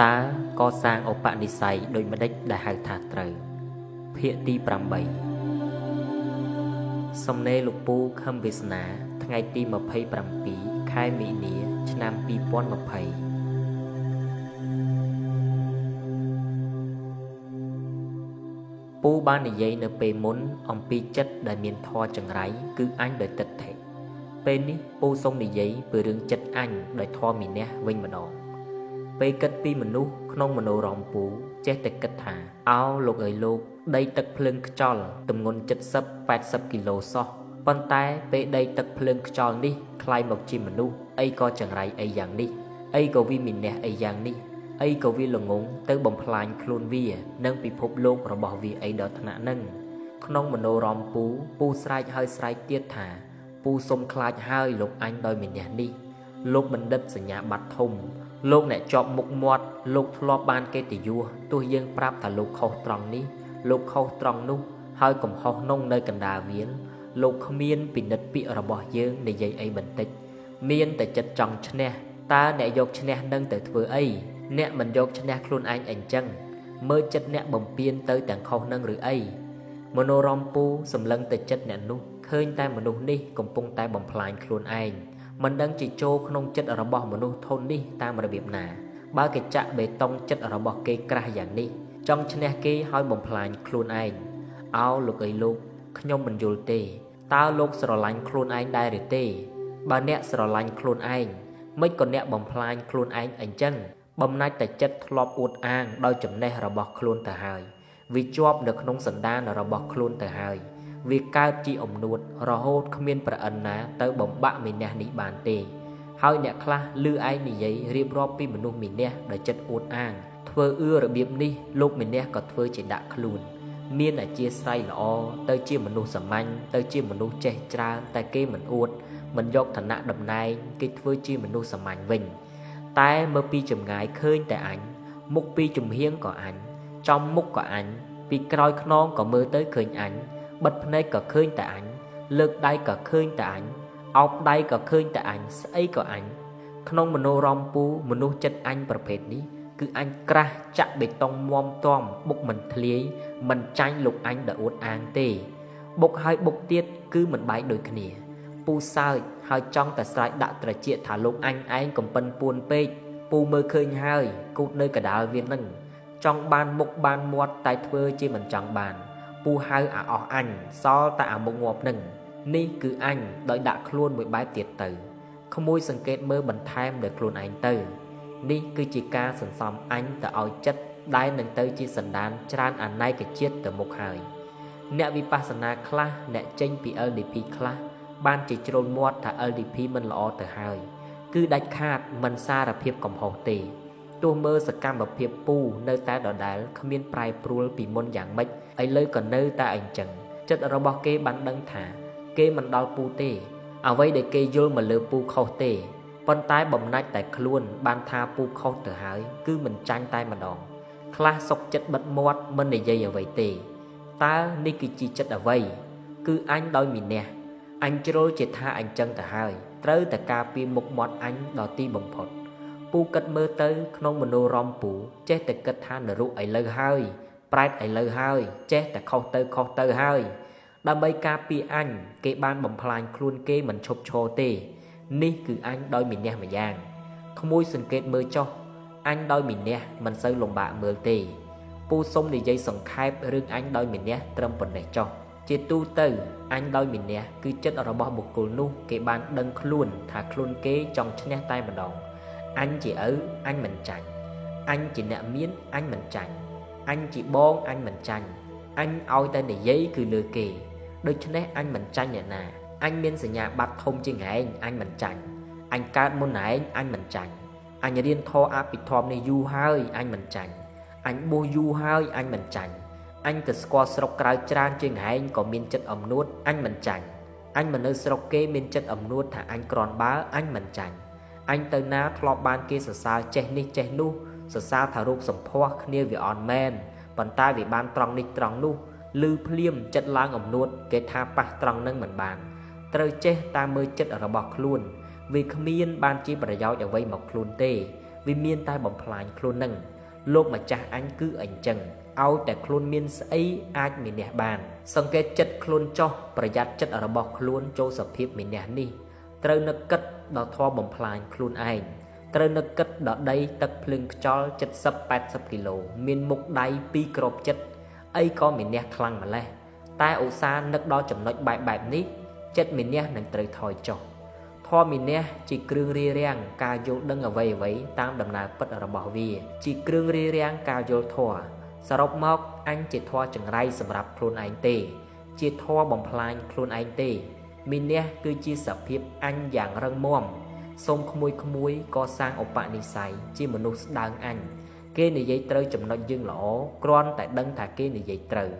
តាកសាងឧបនិស្ស័យដោយម្ដេចដែលហៅថាត្រូវភាគទី8សំណេរលោកពូខឹមវាសនា ថ្ងៃទី27ខែមីនា ឆ្នាំ2020ពូបាននិយាយនៅពេលមុនអំពីចិត្តដែលមានធម៌ចង្រៃគឺអញដោយទឹកថេពេលនេះពូសូមនិយាយពីរឿងចិត្តអញដោយធម៌មីនះវិញម្ដង ពេលគិតពីមនុស្សក្នុងមโนរមពូចេះតែគិតថាអោលោកអើយលោកដីទឹកភ្លើងខ្យល់ទម្ងន់70 80គីឡូសោះប៉ុន្តែពេលដីទឹកភ្លើងខ្យល់នេះคล้ายមកជាមនុស្សអីក៏ចង្រៃអីយ៉ាងនេះអីក៏វាមានះអីយ៉ាងនេះអីក៏វាល្ងងទៅបំផ្លាញខ្លួនវានិងពិភពលោករបស់វាអីដល់ថ្នាក់នឹងក្នុងមโนរមពូពូស្រែកហើយស្រែកទៀតថា ពូសុំខ្លាចហើយលោកអញដោយមានះនេះលោកបណ្ឌិតសញ្ញាបត្រធំ លោកអ្នកជាប់មុខមាត់លោកធ្លាប់បានកិត្តិយសទោះយើងប្រាប់ថាលោកខុសត្រង់នេះលោកខុសត្រង់នោះហើយកំហុសនោះនៅកណ្ដាលវាលលោកគ្មានពិនិត្យពាក្យរបស់យើងនិយាយអីបន្តិច មានតែចិត្តចង់ឈ្នះតើអ្នកយកឈ្នះនឹងទៅធ្វើអីអ្នកមិនយកឈ្នះខ្លួនឯងអីចឹងមើលចិត្តអ្នកបំពេញទៅទាំងខុសនឹងឬអីមនោរមពូសម្លឹងទៅចិត្តអ្នកនោះឃើញតែមនុស្សនេះកំពុងតែបំផ្លាញខ្លួនឯង មិនដឹងជាចូលក្នុងចិត្តរបស់មនុស្សធននេះតាមរបៀបណា បើគេចាក់បេតុងចិត្តរបស់គេក្រាស់យ៉ាងនេះចង់ឈ្នះគេឲ្យបំផ្លាញខ្លួនឯងអោលោកអីលោកខ្ញុំមិនយល់ទេតើលោកស្រឡាញ់ខ្លួនឯងដែរឬទេបើអ្នកស្រឡាញ់ខ្លួនឯងមិនក៏អ្នកបំផ្លាញខ្លួនឯងអញ្ចឹងបំណាច់តែចិត្តធ្លាប់អួតអាងដោយចំណេះរបស់ខ្លួនទៅហើយវាជាប់នៅក្នុងសន្តានរបស់ខ្លួនទៅហើយ វាកើតជាអំនួតរហូតគ្មានប្រអិនណា ទៅបំបាក់មីនះនេះបានទេ ហើយអ្នកខ្លះលឺឯងនិយាយរៀបរាប់ពីមនុស្សមីនះដែលចិត្តអួតអាង ធ្វើអឿរបៀបនេះលោកមីនះក៏ធ្វើជាដាក់ខ្លួន មានអធិស្ឋ័យល្អទៅជាមនុស្សសាមញ្ញទៅជាមនុស្សចេះច្រើនតែគេមិនអួតមិនយកឋានៈតំណែងគេធ្វើជាមនុស្សសាមញ្ញវិញ តែមើលពីចម្ងាយឃើញតែអញមុខពីជំហៀងក៏អញចំមុខក៏អញពីក្រោយខ្នងក៏មើលទៅឃើញអញ បិទភ្នែកក៏ឃើញតែអញលើកដៃក៏ឃើញតែអញអោបដៃក៏ឃើញតែអញស្អីក៏អញក្នុងមโนរមពូមនុស្សចិត្តអញប្រភេទនេះគឺអញក្រាស់ចាក់បេតុងមមតំបុកមិនធ្លាយមិនចាញ់លោកអញដែលអួតអាងទេ បុកហើយបុកទៀតគឺមិនបែកដូចគ្នា ពូសើចហើយចង់តែស្រែកដាក់ត្រចៀកថាលោកអញឯងកំពិនពួនពេកពូមើលឃើញហើយគូតនៅកដាលវានឹងចង់បានមុខបានមាត់តែធ្វើជាមិនចង់បាន ពូហៅអាអស់អញសល់តែអាមុខងាប់នឹងនេះគឺអញដោយដាក់ខ្លួនមួយបែបទៀតទៅក្មួយសង្កេតមើលបន្ថែមលើខ្លួនឯងទៅ នេះគឺជាការសន្សំអញទៅឲ្យចិត្តដែលនឹងទៅជាសន្តានច្រើនអនេកជាតិទៅមុខហើយអ្នកវិបស្សនាខ្លះអ្នកចេញពី LDP ខ្លះបានជាជ្រុលមាត់ថា LDP មិនល្អទៅហើយ គឺដាច់ខាតមិនសារភាពកំហុសទេ ទោះមើលសកម្មភាពពូនៅតែដដែលគ្មានប្រែប្រួលពីមុនយ៉ាងម៉េចឥឡូវក៏នៅតែអញ្ចឹងចិត្តរបស់គេបានដឹងថា គេមិនដល់ពូទេ អ្វីដែលគេយល់មកលើពូខុសទេប៉ុន្តែបំណាច់តែខ្លួនបានថាពូខុសទៅហើយ គឺមិនចាញ់តែម្ដង ខ្លះសុកចិត្តបិទមាត់មិននិយាយអ្វីទេតើនេះគឺជាចិត្តអ្វី គឺអញដោយមីនះអញជ្រុលជាថាអញ្ចឹងទៅហើយ ត្រូវតែការពារមុខមាត់អញដល់ទីបំផុត ពូគិតមើលទៅ ក្នុងមโนរមពូ ចេះតែគិតថានរុឥឡូវហើយ ប្រែតឥឡូវហើយ ចេះតែខុសទៅខុសទៅហើយ ដើម្បីការពារអញគេបានបំផ្លាញខ្លួនគេមិនឈប់ឈរទេ នេះគឺអញដោយមានះម្យ៉ាងក្មួយសង្កេតមើលចុះអញដោយមានះមិនសូវលំបាកមើលទេពូសុំនិយាយសង្ខេបរឿងអញដោយមានះត្រឹមប៉ុណ្ណេះចុះជាទូទៅអញដោយមានះគឺចិត្តរបស់បុគ្គលនោះ គេបានដឹងខ្លួនថាខ្លួនគេចង់ឈ្នះតែម្ដង អញជាឪអញមិនចាញ់អញជាអ្នកមានអញមិនចាញ់អញជាបងអញមិនចាញ់អញឲ្យតែនិយាយគឺលើគេដូច្នេះអញមិនចាញ់អ្នកណាអញមានសញ្ញាបត្រធំជាងឯងអញមិនចាញ់អញកើតមុនឯងអញមិនចាញ់អញរៀនធម៌អភិធម្មនេះយូរហើយអញមិនចាញ់អញបួសយូរហើយអញមិនចាញ់អញទៅស្គាល់ស្រុកក្រៅច្រើនជាងឯងក៏មានចិត្តអំនួតអញមិនចាញ់អញមកនៅស្រុកគេមានចិត្តអំនួតថាអញក្រនបើអញមិនចាញ់ អញទៅណាធ្លាប់បានគេសរសើរចេះនេះចេះនោះសរសើរថារូបសម្ផស្សគ្នាវាអន់មែនប៉ុន្តែវាបានត្រង់នេះត្រង់នោះឮភ្លាមចិត្តឡើងអំនួតគេថាប៉ះត្រង់នឹងមិនបានត្រូវចេះតាមមើលចិត្តរបស់ខ្លួនវាគ្មានបានជាប្រយោជន៍អ្វីមកខ្លួនទេវាមានតែបំផ្លាញខ្លួននឹងលោកម្ចាស់អញគឺអញ្ចឹងឲ្យតែខ្លួនមានស្អីអាចមានះបាន សង្កេតចិត្តខ្លួនចោះប្រយ័ត្នចិត្តរបស់ខ្លួនចូលសភាពមានះនេះ ត្រូវនឹកគិតដល់ធម៌បំផ្លាញខ្លួនឯងត្រូវនឹកគិតដល់ដីទឹកភ្លើងខ្យល់70 80គីឡូមានមុខដៃពីរក្របចិត្តអីក៏មានះខ្លាំងម្លេះតែឧស្សាហ៍នឹកដល់ចំណុចបែបបែបនេះចិត្តមានះនឹងត្រូវថយចុះធម៌មានះជាគ្រឿងរារាំងការយល់ដឹងអ្វីអ្វីតាមដំណើរពិតរបស់វា ជាគ្រឿងរារាំងការយល់ធម៌សរុបមកអញជាធម៌ចង្រៃសម្រាប់ខ្លួនឯងទេ ជាធម៌បំផ្លាញខ្លួនឯងទេ មីនះគឺជាសភាពអញយ៉ាងរឹងមាំសូមក្មួយក្មួយកសាងឧបនិស្ស័យជាមនុស្សស្ដើងអញគេនិយាយត្រូវចំណុចយើងល្អគ្រាន់តែដឹងថាគេនិយាយត្រូវ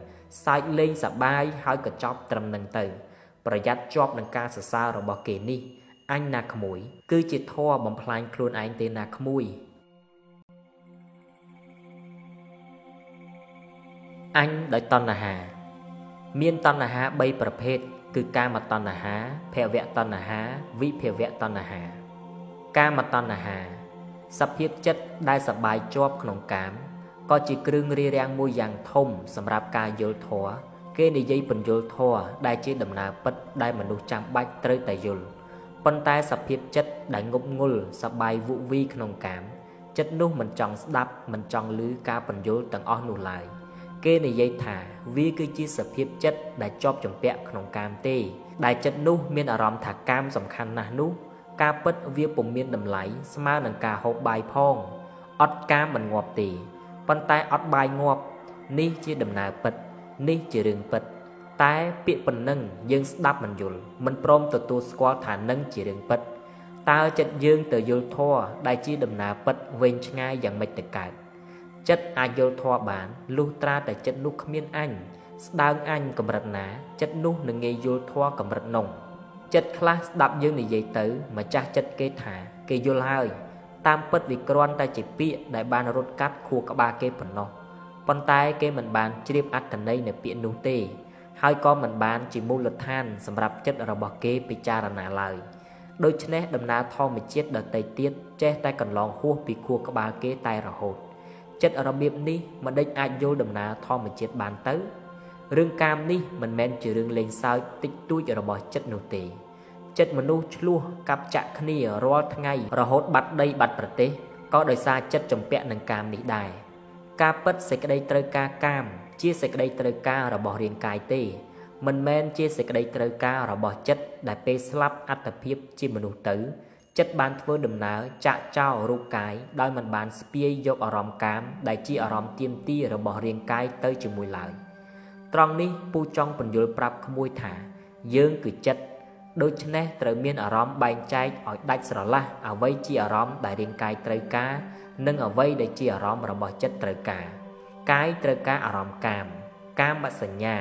សើចលេងសបាយហើយក៏ចប់ត្រឹមនឹងទៅ ប្រយ័ត្នជាប់នឹងការសរសើររបស់គេនេះអញណាក្មួយ គឺជាធម៌បំផ្លាញខ្លួនឯងទេណាក្មួយអញដោយតណ្ហា មានតណ្ហា3ប្រភេទ គឺកាមតណ្ហាភវៈតណ្ហាវិភវៈតណ្ហា កាមតណ្ហាសភាពចិត្តដែលសបាយជាប់ក្នុងកាមក៏ជាគ្រឿងរារាំងមួយយ៉ាងធំសម្រាប់ការយល់ធម៌គេនិយាយពន្យល់ធម៌ដែលជាដំណើរពិតដែលមនុស្សចាំបាច់ត្រូវតែយល់ប៉ុន្តែសភាពចិត្តដែលងប់ងល់សបាយវុវីក្នុងកាមចិត្តនោះមិនចង់ស្ដាប់មិនចង់ឮការពន្យល់ទាំងអស់នោះឡើយ គេនិយាយថាវាគឺជាសភាពចិត្តដែលជាប់ចម្ពាក់ក្នុងកាមទេ ដែលចិត្តនោះមានអារម្មណ៍ថាកាមសំខាន់ណាស់នោះ ការពិតវាពុំមានតម្លៃស្មើនឹងការហូបបាយផងអត់កាមមិនងាប់ទេប៉ុន្តែអត់បាយងាប់នេះជាដំណើរពិត នេះជារឿងពិត តែពាក្យប៉ុណ្ណឹងយើងស្ដាប់មិនយល់មិនព្រមទទួលស្គាល់ថានឹងជារឿងពិតតើចិត្តយើងទៅយល់ធម៌ដែលជាដំណើរពិតវែងឆ្ងាយយ៉ាងម៉េចទៅកើត ចិត្តអាចយល់ធម៌បានលុះត្រាតែចិត្តនោះគ្មានអញស្ដើងអញកម្រិតណា ចិត្តនោះនឹងងាយយល់ធម៌កម្រិតនោះចិត្តខ្លះស្ដាប់យើងនិយាយទៅម្ចាស់ចិត្តគេថា គេយល់ហើយ តាមពិតវាគ្រាន់តែជាពាក្យដែលបានរត់កាត់ខួរក្បាលគេប៉ុណ្ណោះប៉ុន្តែគេមិនបានជ្រាបអត្ថន័យនៃពាក្យនោះទេ ហើយក៏មិនបានជាមូលដ្ឋានសម្រាប់ចិត្តរបស់គេពិចារណាឡើយដូច្នេះដំណើរធម្មជាតិដតីទៀតចេះតែកន្លងហួសពីខួរក្បាលគេតែរហូត ចិត្តរបៀបនេះមិនដេចអាចយល់ដំណើរធម្មជាតិបានទៅរឿងកាមនេះមិនមែនជារឿងលេងសើចតិចតួចរបស់ចិត្តនោះទេចិត្តមនុស្សឆ្លោះកាប់ចាក់គ្នារាល់ថ្ងៃរហូតបាត់ដីបាត់ប្រទេសក៏ដោយសារចិត្តចម្ពាក់នឹងកាមនេះដែរការពិតសេចក្តីត្រូវការកាម ជាសេចក្តីត្រូវការរបស់រាងកាយទេ មិនមែនជាសេចក្តីត្រូវការរបស់ចិត្តដែលពេលស្លាប់អត្តភាពជាមនុស្សទៅ ចិត្តបានធ្វើដំណើរចាក់ចោលរូបកាយដោយមិនបានស្ពាយយកអារម្មណ៍កាម ដែលជាអារម្មណ៍ទៀមទារបស់រាងកាយទៅជាមួយឡើយត្រង់នេះពូចង់បញ្យល់ប្រាប់ក្មួយថា យើងគឺចិត្តដូច្នេះត្រូវមានអារម្មណ៍បែងចែកឲ្យដាច់ស្រឡះអ្វីជាអារម្មណ៍ដែលរាងកាយត្រូវការ និងអ្វីដែលជាអារម្មណ៍របស់ចិត្តត្រូវការ កាយត្រូវការអារម្មណ៍កាម កាមសញ្ញា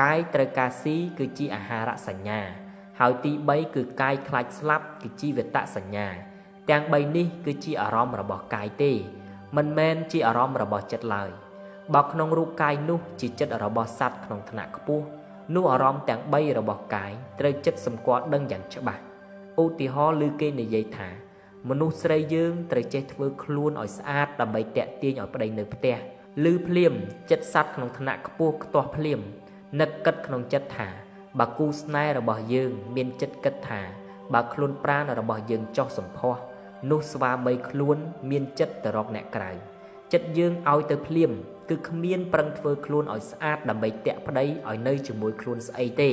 កាយត្រូវការស៊ីគឺជាអាហារសញ្ញា ហើយទី3គឺកាយខ្លាចស្លាប់គឺជីវតសញ្ញា ទាំង3នេះគឺជាអារម្មណ៍របស់កាយទេ មិនមែនជាអារម្មណ៍របស់ចិត្តឡើយបើក្នុងរូបកាយនោះជាចិត្តរបស់សត្វក្នុងថ្នាក់ខ្ពស់នោះអារម្មណ៍ទាំង3របស់កាយត្រូវចិត្តសម្គាល់ដឹងយ៉ាងច្បាស់ឧទាហរណ៍ឬគេនិយាយថា មនុស្សស្រីយើងត្រូវចេះធ្វើខ្លួនឲ្យស្អាតដើម្បីតាក់ទាញឲ្យប្តីនៅផ្ទះឬភ្លាមចិត្តសัตว์ក្នុងថ្នាក់ខ្ពស់ខ្ទាស់ភ្លាមនឹកគិតក្នុងចិត្តថា បើគូស្នេហ៍របស់យើង មានចិត្តគិតថា បើខ្លួនប្រាណរបស់យើងចោះសម្ផស្សនោះស្វាមីខ្លួន មានចិត្តទៅរកអ្នកក្រៅចិត្តយើងឲ្យទៅភ្លាមគឺគ្មានប្រឹងធ្វើខ្លួនឲ្យស្អាតដើម្បីតាក់ប្តីឲ្យនៅជាមួយខ្លួនស្អីទេ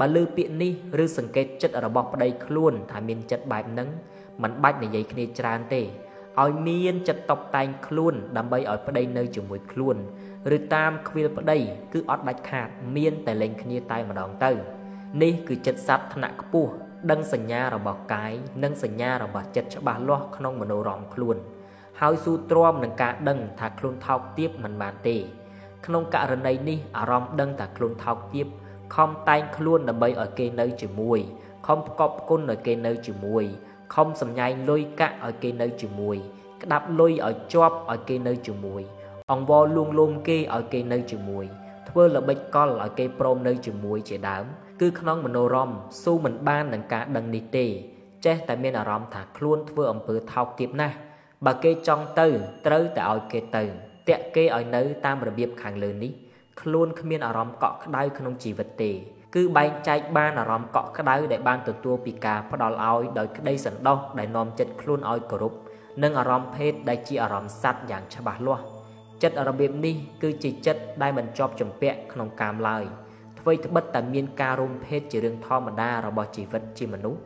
បើលើពាក្យនេះឬសង្កេតចិត្តរបស់ប្តីខ្លួនថាមានចិត្តបែបហ្នឹងมันបាច់និយាយគ្នាច្រើនទេ ឲ្យមានចិត្តតបតែងខ្លួនដើម្បីឲ្យប្តីនៅជាមួយខ្លួនឬតាមខ្វៀលប្តីគឺអត់ដាច់ខាត មានតែលែងគ្នាតែម្ដងទៅ នេះគឺចិត្តសត្វថ្នាក់ខ្ពស់ដឹងសញ្ញារបស់កាយនិងសញ្ញារបស់ចិត្តច្បាស់លាស់ក្នុងមโนរមខ្លួន ហើយស៊ូទ្រាំនឹងការដឹងថាខ្លួនថោកទាបមិនបានទេ ក្នុងករណីនេះអារម្មណ៍ដឹងថាខ្លួនថោកទាបខំតែងខ្លួនដើម្បីឲ្យគេនៅជាមួយខំផ្កប់ផ្គុណឲ្យគេនៅជាមួយ ខំសម្ញែងលុយកាក់ឲ្យគេនៅជាមួយ ក្តាប់លុយឲ្យជាប់ឲ្យគេនៅជាមួយ អង្វរលួងលោមគេឲ្យគេនៅជាមួយធ្វើល្បិចកលឲ្យគេព្រមនៅជាមួយជាដើម គឺក្នុងមโนរមស៊ូមិនបាននឹងការដឹងនេះទេ ចេះតែមានអារម្មណ៍ថាខ្លួនធ្វើអំពើថោកទាបណាស់បបើគេចង់ទៅត្រូវតែឲ្យគេទៅតាក់គេឲ្យនៅតាមរបៀបខាងលើនេះខ្លួនគ្មានអារម្មណ៍កក់ក្ដៅក្នុងជីវិតទេ គឺបែងចែកបានអារម្មណ៍កក់ក្ដៅដែលបានទទួលពីការផ្ដល់ឲ្យដោយក្តីសន្តោសដែលនាំចិត្តខ្លួនឲ្យគោរពនិងអារម្មណ៍ភេទដែលជាអារម្មណ៍សัตว์យ៉ាងច្បាស់លាស់ចិត្តរបៀបនេះគឺជាចិត្តដែលមិនជាប់ជំពាក់ក្នុងកាមឡើយអ្វីត្បិតតែមានការរួមភេទជារឿងធម្មតារបស់ជីវិតជាមនុស្ស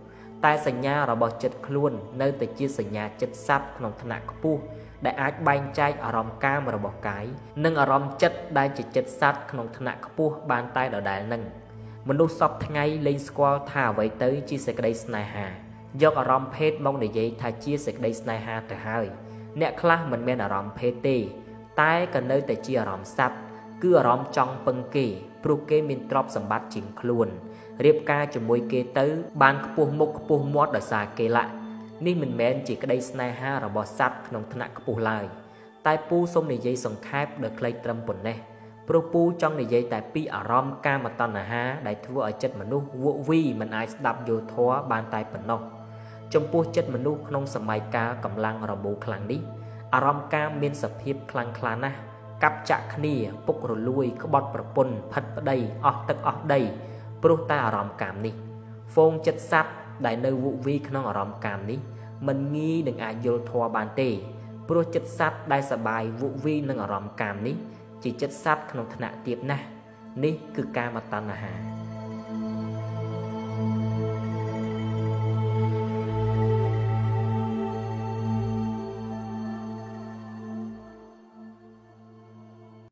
តែសញ្ញារបស់ចិត្តខ្លួននៅតែជាសញ្ញាចិត្តសត្វក្នុងឋានៈខ្ពស់ដែលអាចបែងចែកអារម្មណ៍កាមរបស់កាយនិងអារម្មណ៍ចិត្តដែលជាចិត្តសត្វក្នុងឋានៈខ្ពស់បានតែដដែលនឹង។ មនុស្សសពថ្ងៃលែងស្គាល់ថាអ្វីទៅជាសេចក្តីស្នេហា យកអារម្មណ៍ភេទមកនិយាយថាជាសេចក្តីស្នេហាទៅហើយ អ្នកខ្លះមិនមានអារម្មណ៍ភេទទេ តែក៏នៅតែជាអារម្មណ៍សัตว์គឺអារម្មណ៍ចង់ពឹងគេព្រោះគេមានទ្រព្យសម្បត្តិជាងខ្លួនរៀបការជាមួយគេទៅ បានខ្ពស់មុខខ្ពស់មាត់ដោយសារគេឡាក់នេះមិនមែនជាក្តីស្នេហារបស់សត្វក្នុងថ្នាក់ខ្ពស់ឡើយតែពូសូមនិយាយសង្ខេបដោយខ្លីត្រឹមប៉ុណ្ណេះ ព្រោះពូចង់និយាយតែពីអារម្មណ៍កាមតណ្ហាដែលធ្វើឲ្យចិត្តមនុស្សវក់វីមិនអាចស្ដាប់យល់ធម៌បានតែប៉ុណ្ណោះចំពោះចិត្តមនុស្សក្នុងសម័យកាលកម្លាំងរមូរខ្លាំងនេះអារម្មណ៍កាមមានសភាពខ្លាំងក្លាណាស់កាប់ចាក់គ្នាពុករលួយក្បត់ប្រពន្ធផិតប្តីអស់ទឹកអស់ដីព្រោះតែអារម្មណ៍កាមនេះហ្វូងចិត្តសัตว์ដែលនៅវុវីក្នុងអារម្មណ៍កាមនេះមិនងាយនឹងអាចយល់ធម៌បានទេព្រោះចិត្តសัตว์ដែលសបាយវុវីនឹងអារម្មណ៍កាមនេះ ជាចិត្តសัตว์ក្នុងថ្នាក់ទៀតណាស់នេះគឺកាមតណ្ហា